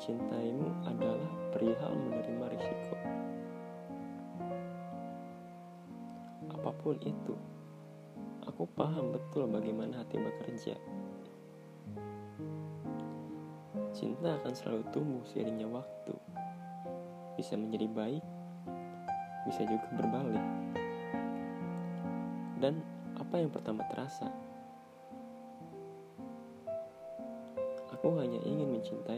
mencintaimu adalah perihal menerima risiko. Apa pun itu, aku paham betul bagaimana hati bekerja. Cinta akan selalu tumbuh seiringnya waktu. Bisa menjadi baik, bisa juga berbalik. Dan apa yang pertama terasa? Aku hanya ingin mencintaimu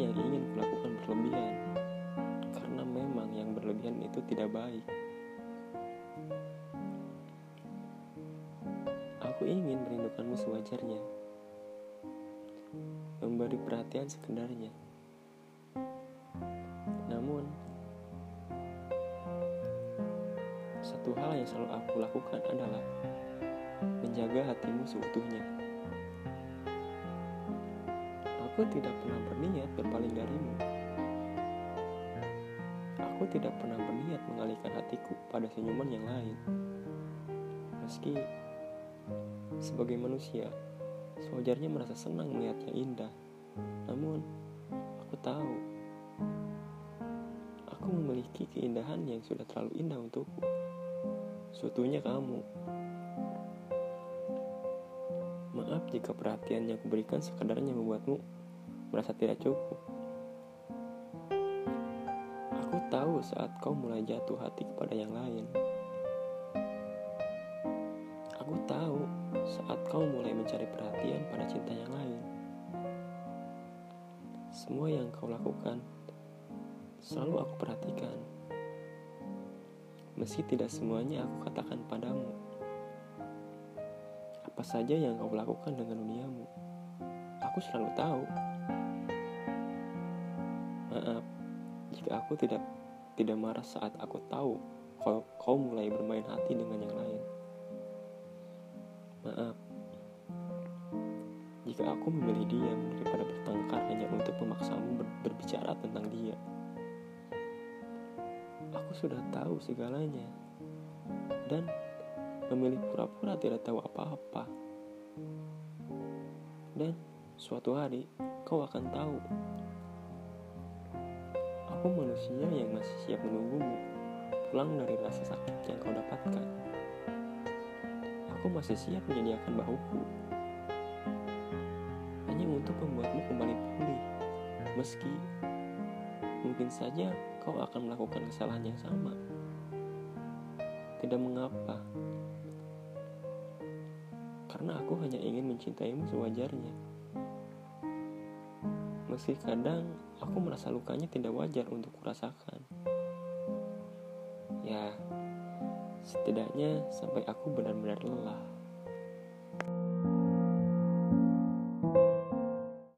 yang ingin kulakukan berlebihan, karena memang yang berlebihan itu tidak baik. Aku ingin merindukanmu sewajarnya, memberi perhatian sekedarnya. Namun, satu hal yang selalu aku lakukan adalah menjaga hatimu seutuhnya. Aku tidak pernah berniat berpaling darimu. Aku tidak pernah berniat mengalihkan hatiku pada senyuman yang lain. Meski sebagai manusia, sewajarnya merasa senang melihat yang indah. Namun, aku tahu aku memiliki keindahan yang sudah terlalu indah untukku. Seutuhnya kamu. Maaf jika perhatian yang kuberikan sekadarnya membuatmu merasa tidak cukup. Aku tahu saat kau mulai jatuh hati kepada yang lain. Aku tahu saat kau mulai mencari perhatian pada cinta yang lain. Semua yang kau lakukan selalu aku perhatikan. Meski tidak semuanya aku katakan padamu apa saja yang kau lakukan dengan duniamu. Aku selalu tahu. Maaf jika aku tidak tidak marah saat aku tahu kalau kau mulai bermain hati dengan yang lain. Maaf jika aku memilih diam daripada bertengkar hanya untuk memaksamu ber berbicara tentang dia. Aku sudah tahu segalanya dan memilih pura-pura tidak tahu apa-apa. Dan suatu hari kau akan tahu. Aku manusia yang masih siap menunggumu pulang dari rasa sakit yang kau dapatkan. Aku masih siap menyediakan bahuku hanya untuk membuatmu kembali pulih. Meski mungkin saja kau akan melakukan kesalahan yang sama. Tidak mengapa, karena aku hanya ingin mencintaimu sewajarnya. Meski kadang aku merasa lukanya tidak wajar untuk kurasakan. Ya, setidaknya sampai aku benar-benar lelah.